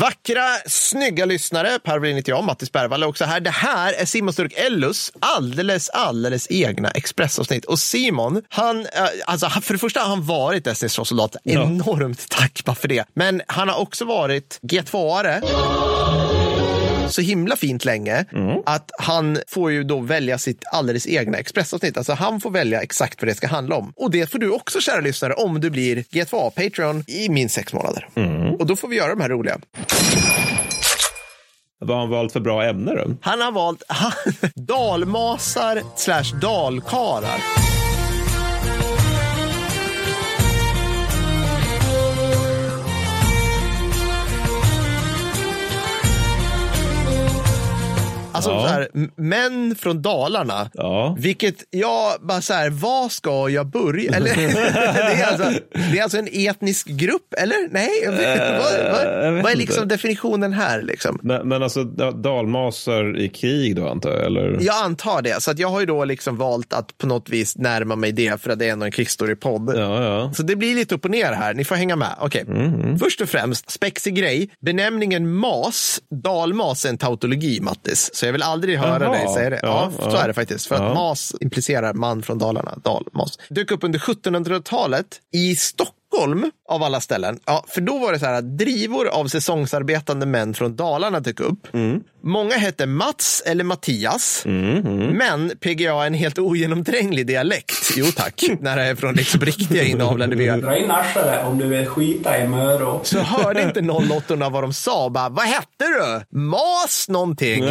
Vackra, snygga lyssnare. Per Wallin heter jag, Mattis Bergvall är också här. Det här är Simon Sturk Ellus alldeles, alldeles egna Expressavsnitt. Och Simon, han, eh, alltså för det första har han varit SDs soldat. Enormt tack bara för det. Men han har också varit G2-are så himla fint länge att han får ju då välja sitt alldeles egna Expressavsnitt. Alltså han får välja exakt vad det ska handla om. Och det får du också kära lyssnare om du blir G2A Patreon i minst sex månader. Och då får vi göra de här roliga. Vad har han valt för bra ämne då? Han har valt dalmasar slash dalkarar. Alltså Ja. så här, män från Dalarna. Ja. Vilket jag bara så här, vad ska jag börja? Eller, det, är alltså, det är alltså en etnisk grupp, eller? Nej, jag vet, vad, jag vad, vet vad är inte. liksom definitionen här? Liksom? Men, men alltså da- dalmasar i krig då antar jag? Eller? Jag antar det, så att jag har ju då liksom valt att på något vis närma mig det för att det är ändå en krigsstorypodd. Ja, ja. Så det blir lite upp och ner här, ni får hänga med. Okej. Först och främst, spexig grej. Benämningen mas, dalmas är en tautologi, Mattis. Så jag vill aldrig höra Jaha. dig säga det. Ja, Ja, så är det faktiskt. För Ja. att mas implicerar man från Dalarna, dalmas. Dök upp under 1700-talet i Stockholm av alla ställen. Ja, för då var det så här att drivor av säsongsarbetande män från Dalarna dök upp. Mm. Många hette Mats eller Mattias, men PGA är en helt ogenomtränglig dialekt. Jo tack, när det är från liksom riktiga inavlade byar. Dra in arslet om du vill skita i Mörå. Så hörde inte 08 vad de sa. Bara, vad hette du? Mas någonting.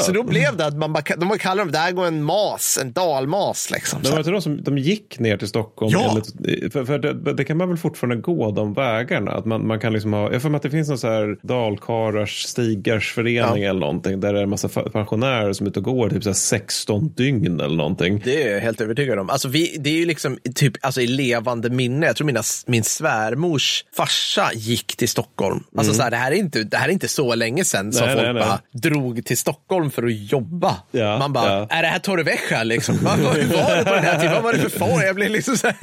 så då blev det att man bara, de bara kallar dem, där går en mas, en dalmas. Liksom. Det var inte de som de gick ner till Stockholm? Ja. Eller, för för det, kan man väl fortfarande gå de vägarna? Att man, man kan liksom ha, jag får mig att det finns någon så här dalkarars stigars förening eller någonting. Där det är en massa pensionärer som är ute och går typ så här 16 dygn eller någonting. Det är jag helt övertygad om. Alltså vi, det är ju liksom typ, alltså i levande minne. Jag tror mina, min svärmors farsa gick till Stockholm. Alltså så här, det, här är inte, det här är inte så länge sedan som Nej, folk nej, nej. bara drog till Stockholm för att jobba. Ja, Man bara, ja. är det här Torrevieja liksom? Vad var det på den här tiden? Vad var det för far? Jag blev liksom så här,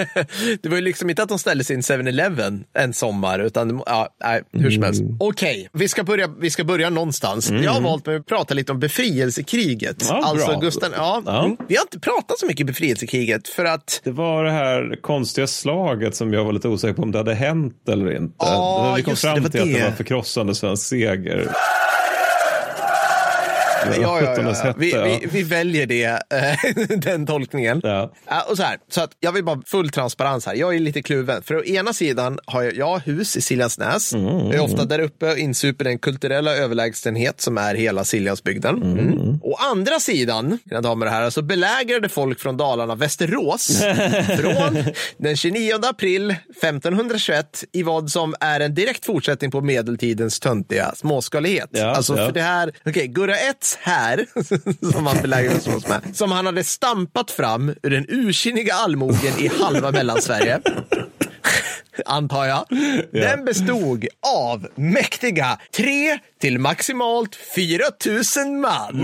det var ju liksom inte att de ställde en 7-Eleven en sommar, utan ja, nej, hur som helst. Okej, vi, ska börja, vi ska börja någonstans. Jag har valt att prata lite om befrielsekriget. Ja, alltså bra. Gustav, ja, Ja. mm. Vi har inte pratat så mycket befrielsekriget för att Det var det här konstiga slaget som jag var lite osäker på om det hade hänt eller inte. Ja, vi kom det, fram det till att det det. var förkrossande svensk seger. Ja, ja, ja, ja. Vi, vi, vi väljer det, eh, den tolkningen. Ja. Och så, här, så att jag vill bara full transparens här. Jag är lite kluven. För å ena sidan har jag, jag har hus i Siljansnäs. Mm, jag är ofta där uppe och insuper den kulturella överlägsenhet som är hela Siljansbygden. Mm. Å andra sidan, mina damer och herrar, så belägrade folk från Dalarna Västerås från den 29 april 1521 i vad som är en direkt fortsättning på medeltidens töntiga småskalighet. Ja, alltså ja. för det här, okej, Gurra 1 här, som han belägrades med, som han hade stampat fram ur den ursinniga allmogen i halva Mellansverige. Antar jag. Den bestod av mäktiga tre till maximalt 4 000 man.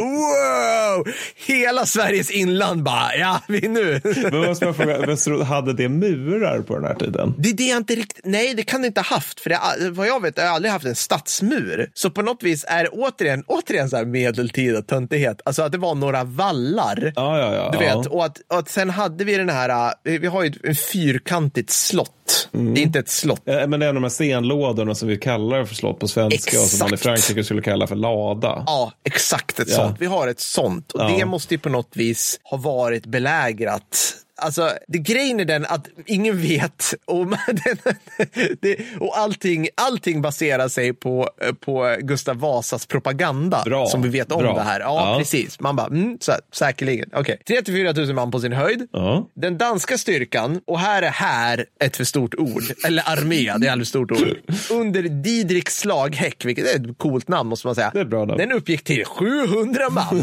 wow! Hela Sveriges inland bara, ja, vi nu. Men vad ska jag fråga, Västerås, hade det murar på den här tiden? Det är det jag inte riktigt, nej det kan det inte ha haft. För det, vad jag vet har jag aldrig haft en stadsmur. Så på något vis är det återigen, återigen så här medeltida töntighet. Alltså att det var några vallar. Ja, ja, ja. Du ja. vet, och att, och att sen hade vi den här, äh, vi har ju ett en fyrkantigt slott. Det är inte ett slott. Ja, Men det är de här stenlådorna som vi kallar för slott på svenska och som man i Exakt. Frankrike skulle kalla för lada. Ja, exakt ett Ja. sånt. Vi har ett sånt. Och Ja. det måste ju på något vis ha varit belägrat. Alltså, det, grejen är den att ingen vet om den, det, och allting, allting baserar sig på, på Gustav Vasas propaganda. Bra, Som vi vet om bra. det här. Ja, Ja. precis. Man bara, mm, så säkerligen. Okej. 34 000 man på sin höjd. Ja. Den danska styrkan, och här är här ett för stort ord, eller armé, det är alldeles stort ord, under Didrik Slaghäck, vilket är ett coolt namn måste man säga. Det är ett bra namn. Den uppgick till 700 man.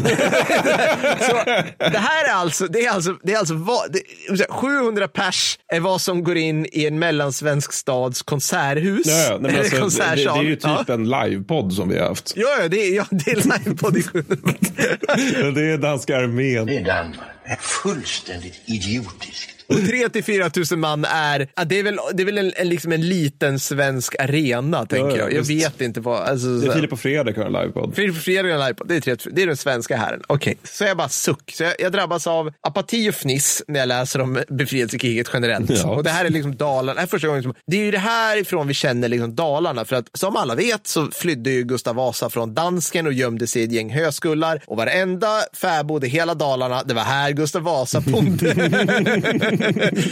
så det här är alltså, det är alltså, det är alltså, det, 700 pers är vad som går in i en mellansvensk stads konserthus. Ja, nej, alltså, det, det är ju typ ja. en livepodd som vi har haft. Ja, ja, det är, ja, det är livepodd i 700 Det är danska armén. Det är Danmark. är fullständigt idiotiskt. Och 3 till 4 tusen man är, ja, det är väl, det är väl en, en, liksom en liten svensk arena, tänker ja, jag. Jag visst. vet inte vad. Alltså, Det är Filip och Fredrik har en livepodd. Filip Fredrik har en livepodd. Det är, tre, det är den svenska herren. Okej, så jag bara suck. Så jag, jag drabbas av apati och fniss när jag läser om befrielsekriget generellt. Ja. Och det här är liksom Dalarna. Det, är första gången som, det är ju det här ifrån vi känner liksom Dalarna. För att som alla vet så flydde ju Gustav Vasa från dansken och gömde sig i ett gäng höskullar. Och varenda fäbod i hela Dalarna, det var här Gustav Vasa bodde.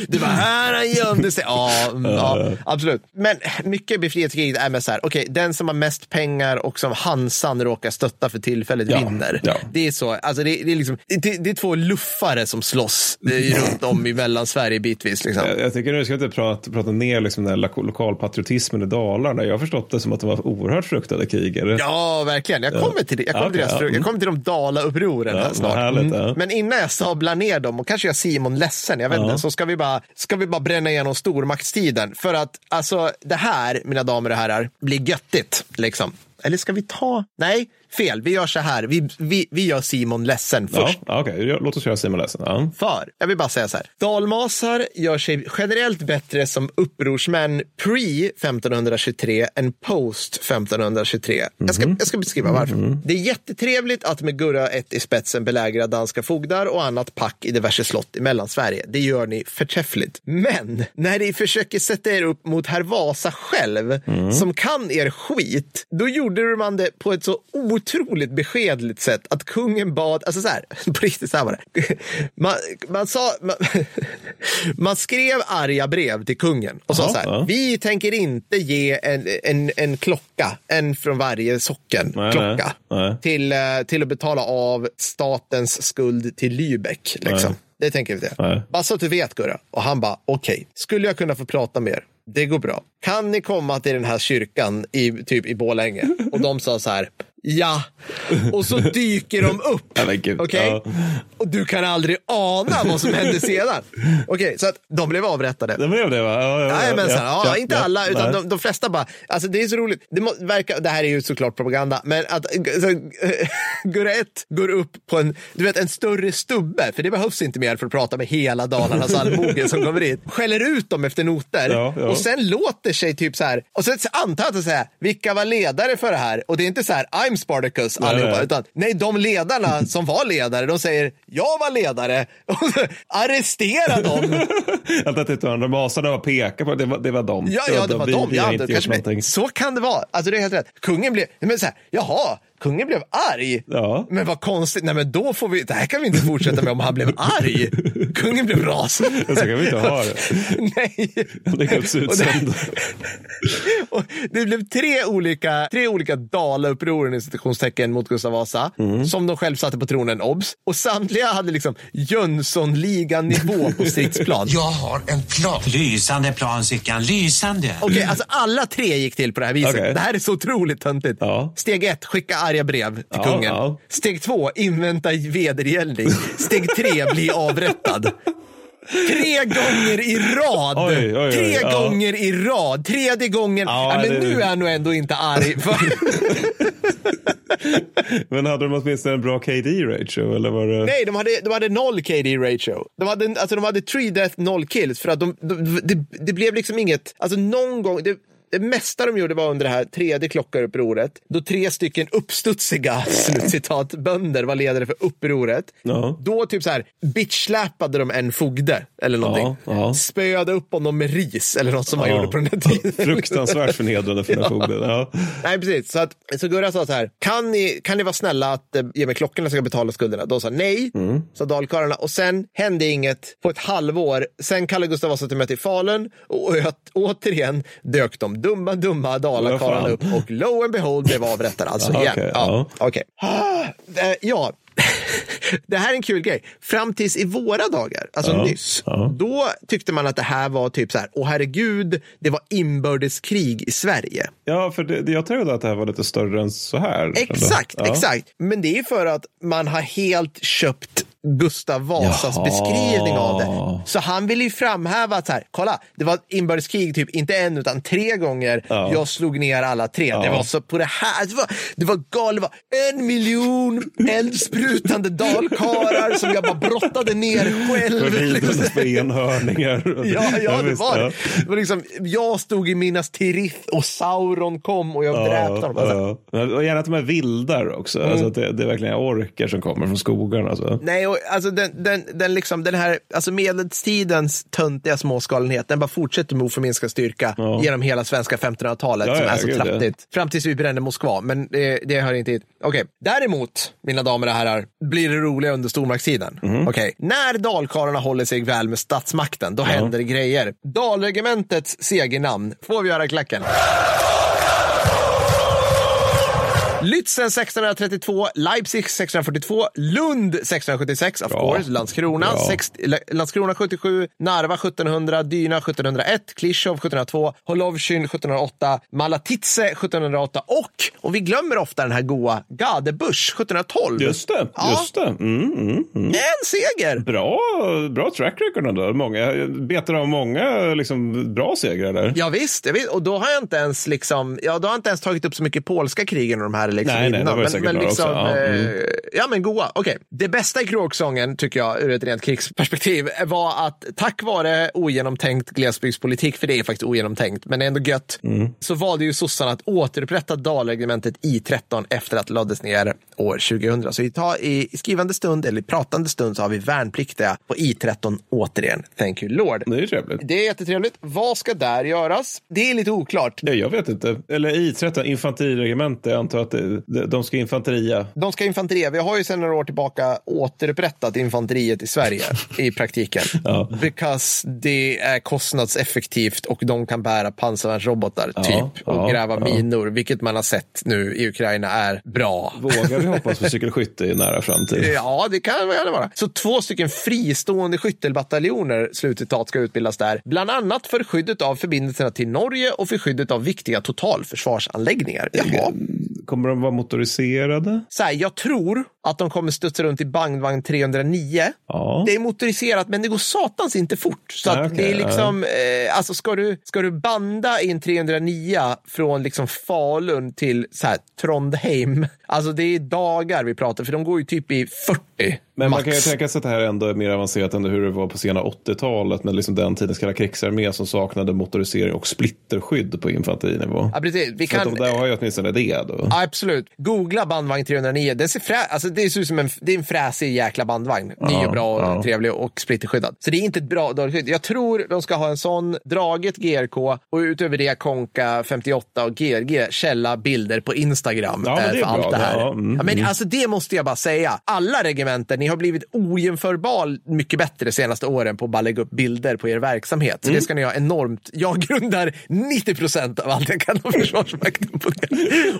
det var här han gömde sig. Ja, mm, ja, absolut. Men mycket befrielsekriget är med så här, okej, den som har mest pengar och som Hansan råkar stötta för tillfället Ja, vinner. ja. Det är så, alltså det, det är liksom, det, det är två luffare som slåss eh, runt om i Mellansverige bitvis. Liksom. Jag, jag tycker nu ska vi inte prata, prata ner liksom den här lo- lokalpatriotismen i Dalarna. Jag har förstått det som att det var oerhört fruktade krig. Är det? Ja, verkligen. Jag kommer till det. Jag kommer, till, Okej, deras ja. jag kommer till de Dala-upproren Ja, här snart. Mm. härligt, ja. Men innan jag sablar ner dem och kanske gör Simon ledsen, jag vet Ja. så ska vi, bara, ska vi bara bränna igenom stormaktstiden. För att alltså, det här, mina damer och herrar, blir göttigt. Liksom. Eller ska vi ta? Nej, fel. Vi gör så här. Vi, vi, vi gör Simon ledsen först. ja, okej. Låt oss köra Simon ledsen. Ja. För, jag vill bara säga så här. Dalmasar gör sig generellt bättre som upprorsmän pre-1523 än post-1523. Jag, ska, jag ska beskriva varför. Det är jättetrevligt att med Gurra ett i spetsen belägra danska fogdar och annat pack i diverse slott i Mellansverige. Det gör ni förträffligt. Men när ni försöker sätta er upp mot herr Vasa själv, som kan er skit, då gjorde man det på ett så otroligt beskedligt sätt att kungen bad, alltså så här, på riktigt så här var det. Man, man sa, man, man skrev arga brev till kungen och sa Ja, så här, ja. vi tänker inte ge en, en, en klocka, en från varje socken, Nej, klocka, nej. Till, eh, till att betala av statens skuld till Lübeck. Liksom. Nej. Det tänker vi inte. Bara så att du vet Gurra. Och han bara, okej, skulle jag kunna få prata med er? Det går bra. Kan ni komma till den här kyrkan i, typ i Borlänge? Och de sa så här, ja. Och så dyker de upp. Ja, ja. Och du kan aldrig ana vad som hände sedan. Okej, så att de blev avrättade. Det blev det va? Ja, ja, Nej, men sen, ja, inte alla, utan de, de flesta bara, alltså det är så roligt, det, må, verkar, det här är ju såklart propaganda, men att så, Gurra 1 går upp på en, du vet, en större stubbe, för det behövs inte mer för att prata med hela Dalarnas allmoge som kommer dit, skäller ut dem efter noter Ja, ja. och sen låter sig typ så här, och sen antar jag att säga, vilka var ledare för det här? Och det är inte så här, I'm Spartacus allihopa, nej. utan nej, de ledarna som var ledare, de säger, jag var ledare, arrestera dem. Att det typ andra masarna var pekar på det var, det var dem. Ja, ja, det var vi, de. Vi Ja, det inte kanske så kan det vara. Alltså, det är helt rätt. Kungen blev, men så här, jaha, kungen blev arg. Ja. Men vad konstigt, nej men då får vi, det här kan vi inte fortsätta med om han blev arg. Kungen blev rasande. Så kan vi inte ha det. Nej. Det är helt Och det blev tre olika, tre olika Dalauppror i citationstecken mot Gustav Vasa, Mm. som de själv satte på tronen, obs. Och samtliga hade liksom Jönssonligan-nivå på stridsplan. Jag har en plan. Lysande plan, Sickan. Lysande. Okej, alltså alla tre gick till på det här viset. Okej. Det här är så otroligt töntigt. Ja. Steg ett, skicka arga brev till Ja, kungen. ja. Steg två, invänta vedergällning. Steg tre, bli avrättad. Tre gånger i rad! Oj, oj, oj, Tre ja. gånger i rad. Tredje gången. Ja, men det- nu är han nog ändå inte arg. Men hade de åtminstone en bra KD-ratio? Eller var det... Nej, de hade, de hade noll KD ratio. De hade, alltså, de hade three death, noll kills. För att de, de, det, det blev liksom inget, alltså någon gång, det, det mesta de gjorde var under det här tredje klockarupproret, då tre stycken uppstudsiga citat, bönder var ledare för upproret. Ja. Då typ så här bitchsläpade de en fogde eller någonting. Ja, ja. Spöade upp honom med ris eller något som man gjorde på den här tiden. Fruktansvärt förnedrande för den här fogden. Nej, precis. Så, att, så Gurra sa så här, kan ni, kan ni vara snälla att eh, ge mig klockorna så jag kan betala skulderna? De sa nej, Mm. sa dalkarlarna. Och sen hände inget på ett halvår. Sen kallade Gustav Vasa till möte i Falun och ö- återigen dök de dumma, dumma dalakarlarna upp och lo and behold blev avrättade alltså Ja, igen. okej, ja, ja. okej. Ah, eh, ja. det här är en kul grej. Fram tills i våra dagar, alltså Ja, nyss, ja. då tyckte man att det här var typ så här, åh herregud, det var inbördeskrig i Sverige. Ja, för det- jag trodde att det här var lite större än så här. Exakt, Ja. exakt. Men det är för att man har helt köpt Gustav Vasas Jaha. beskrivning av det. Så han vill ju framhäva att så här, kolla, det var inbördeskrig typ inte en utan tre gånger. Ja. Jag slog ner alla tre. Det Ja. var så på det här, det var, det var galet. Det var en miljon eldsprutande dalkarlar som jag bara brottade ner själv. Ridandes på enhörningar. Ja, ja, det var ja. det. det var liksom, jag stod i Minas Tirith och Sauron kom och jag dräpte honom. Alltså, ja. Och gärna att de är vildar också. Mm. Alltså det, det är verkligen orker som kommer från skogarna. Alltså. Nej, och, alltså den, den, den, liksom, den här alltså medeltidens töntiga småskalenhet, den bara fortsätter med oförminskad styrka genom hela svenska 1500-talet Ja, som ja, är så gud, ja. klattigt. Fram tills vi brände Moskva, men det, det hör inte hit. Okej, däremot, mina damer och herrar, blir det roliga under stormaktstiden. Mhm. Okej, när dalkarlarna håller sig väl med statsmakten, då händer det grejer. Dalregementets segernamn får vi göra klacken. Lützen 1632, Leipzig 1642, Lund 1676, of Bra. course, Landskrona, Bra. sex, Le- Landskrona 77, Narva 1700, Dyna 1701, Klishov 1702, Holovsjyn 1708, Malatitze 1708 och, och vi glömmer ofta den här goa Gadebusch 1712. Just det. Ja. Just det. Mm, mm, mm. En seger! Bra, bra track record ändå. Många, betar av många liksom, bra segrar där. Ja, visst, jag vet, och då har jag inte ens liksom, ja, då har inte ens tagit upp så mycket polska krigen och de här liksom Nej, nej, innan. det det säkert några också. Ja, eh, mm. ja, men goa. Okej, det bästa i kråksången tycker jag ur ett rent krigsperspektiv var att tack vare ogenomtänkt glesbygdspolitik, för det är faktiskt ogenomtänkt, men ändå gött, Mm. så valde ju sossarna att återupprätta Dalregementet I13 efter att det lades ner år 2000. Så i, ta, i skrivande stund, eller i pratande stund, så har vi värnpliktiga på I13 återigen. Thank you Lord. Det är trevligt. Det är jättetrevligt. Vad ska där göras? Det är lite oklart. Ja, jag vet inte. Eller I13, infanteriregemente. Jag antar att det, de- ska infanteria. De ska infanteria. Vi har ju sedan några år tillbaka återupprättat infanteriet i Sverige i praktiken. Ja. Because det är kostnadseffektivt och de kan bära pansarvärnsrobotar Ja, typ och ja, gräva minor, vilket man har sett nu i Ukraina är bra. Vågar vi hoppas på cykelskytte i nära framtid? Ja, det kan väl vara. Så två stycken fristående skyttelbataljoner slutcitat ska utbildas där. Bland annat för skyddet av förbindelserna till Norge och för skyddet av viktiga totalförsvarsanläggningar. Jaha. Kommer de vara motoriserade? Så här, jag tror att de kommer studsa runt i bandvagn 309. Ja. Det är motoriserat, men det går satans inte fort. Så Ja, okej, det är liksom, eh, alltså ska du, ska du banda i en 309 från liksom Falun till så här, Trondheim, alltså det är dagar vi pratar, för de går ju typ i 40 Men max. man kan ju tänka sig att det här ändå är mer avancerat än hur det var på sena 80-talet med liksom den tidens kalla krigsarmé som saknade motorisering och splitterskydd på infanterinivå. Ja, precis. Vi Så att kan, de där har ju åtminstone det då. Ja, absolut. Googla bandvagn 309. Det ser, frä, alltså det ser ut som en, det är en fräsig jäkla bandvagn. Ny och bra och ja. trevlig och splitterskyddad. Så det är inte ett bra dåligt skydd. Jag tror de ska ha en sån, draget GRK och utöver det Konka 58 och GRG, källa bilder på Instagram Ja, eh, för allt bra. det här. Ja, mm, ja, men alltså det måste jag bara säga. Alla regementen, ni har blivit ojämförbar mycket bättre de senaste åren på att bara lägga upp bilder på er verksamhet. Så Mm. det ska ni ha enormt. Jag grundar 90 procent av allt jag kan om Försvarsmakten på det.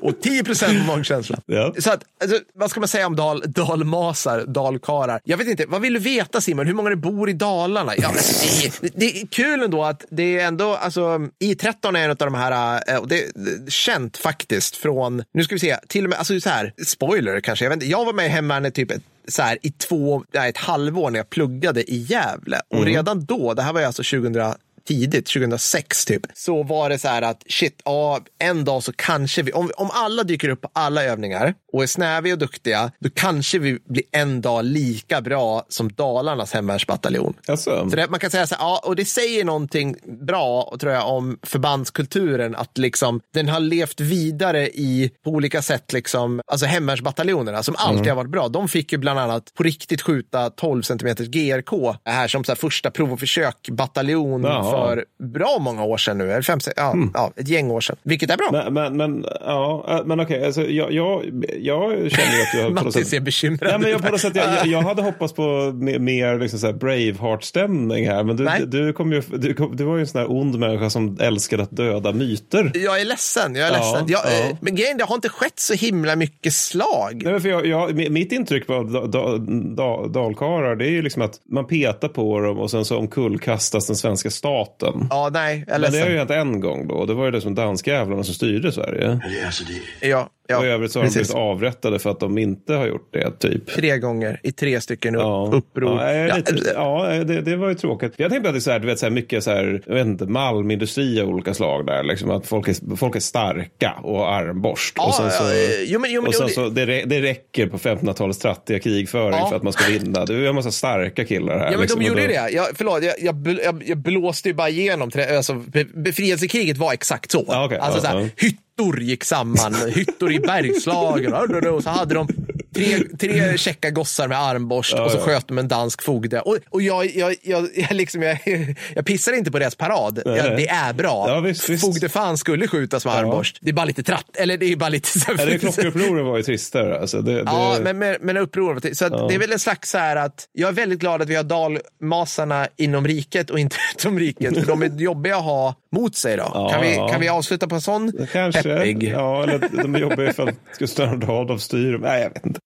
Och 10 procent på magkänsla. Ja. Så att, alltså, vad ska man säga om dal, dalmasar, dalkarar? Jag vet inte, vad vill du veta Simon? Hur många det bor i Dalarna? Ja, det, är- det är kul ändå att det är ändå, alltså I13 är en av de här, eh, och det är känt faktiskt från, nu ska vi se, till och med, alltså så här, spoiler kanske, jag vet inte, jag var med i hemvärnet typ ett, så här, i två, nej, ett halvår när jag pluggade i Gävle. Och redan då, det här var ju alltså 2000 tidigt, 2006 typ, så var det så här att shit, ja, en dag så kanske vi, om, om alla dyker upp på alla övningar och är snäviga och duktiga, då kanske vi blir en dag lika bra som Dalarnas hemvärnsbataljon. Alltså, Så det, man kan säga så här, ja, och det säger någonting bra tror jag om förbandskulturen, att liksom den har levt vidare i på olika sätt, liksom, alltså hemvärnsbataljonerna som alltid har varit bra. De fick ju bland annat på riktigt skjuta 12 centimeters GRK här som så här första prov och försök bataljon Jaha. För bra många år sedan nu, eller fem, ja, ja, ett gäng år sedan, vilket är bra. men, men, men, ja, äh, men okej, alltså, jag, jag, jag känner att jag sätt... är bekymrad. Ja, men jag, på något sätt, jag, jag, hade hoppats på me- mer liksom Braveheart-stämning här. Men du, Nej. du, kom ju, du, kom, du var ju en sån här ond människa som älskade att döda myter. jag är ledsen, jag är Ja, ledsen. Jag, ja. eh, Men grejen, det har inte skett så himla mycket slag. Nej, för jag, jag, mi- mitt intryck av da, da, dalkarlar det är ju liksom att man petar på dem och sen så omkullkastas den svenska staten. Ja, nej, jag är Men det har ju hänt en gång då. Det var ju det som danskjävlarna som styrde Sverige. Alltså det, Ja, Ja, och i övrigt så har de precis. blivit avrättade för att de inte har gjort det, typ. Tre gånger i tre stycken Ja, uppror. ja, lite, ja det, det var ju tråkigt. Jag tänkte att det är så här, du vet, så här mycket så här, jag vet inte, malmindustri av olika slag där. Liksom, att folk är, folk är starka och armborst. Ja, och sen så, ja, jo, men- jo, men- och sen så det, det räcker på 1500-talets trattiga krigföring för att man ska vinna. Det är en massa starka killar här. Ja, men liksom, de gjorde då- det. Jag, förlåt, jag, jag, jag, jag blåste ju bara igenom. Alltså, be, befrielsekriget var exakt så. Ja, okej. alltså, Ja, så här, ja. Hyttor gick samman, hyttor i Bergslagen. Och, och så hade de tre, tre käcka gossar med armborst och så ja. sköt de en dansk fogde. Och, och jag, jag, jag, jag, liksom, jag, jag pissar inte på deras parad. Jag, det är bra. Ja, visst, visst. Fogde fan skulle skjutas med armborst. Det är bara lite tratt. Eller det är bara lite... Så Ja, det klockerupproret var ju tristare. Alltså, det, det, Ja, men, men, men uppror. Så det är väl en slags så här att jag är väldigt glad att vi har dalmasarna inom riket och inte utom riket. För de är jobbiga att ha mot sig då. Ja, kan, vi, ja. kan vi avsluta på en sån Kanske. peppig? Ja, eller de ju för att Gustav Adolf styr. Nej, jag vet inte.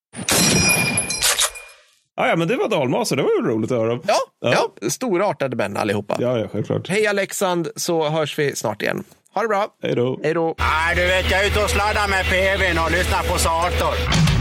Ah, ja, men det var dalmasar. Det var ju roligt att höra. Ja, Ja. ja. storartade män allihopa. Ja, ja, självklart. Hej Alexand, så hörs vi snart igen. Ha det bra. Hej då. Hej då. Nej, du vet, jag är ute och sladdar med PVn och lyssnar på Sartor.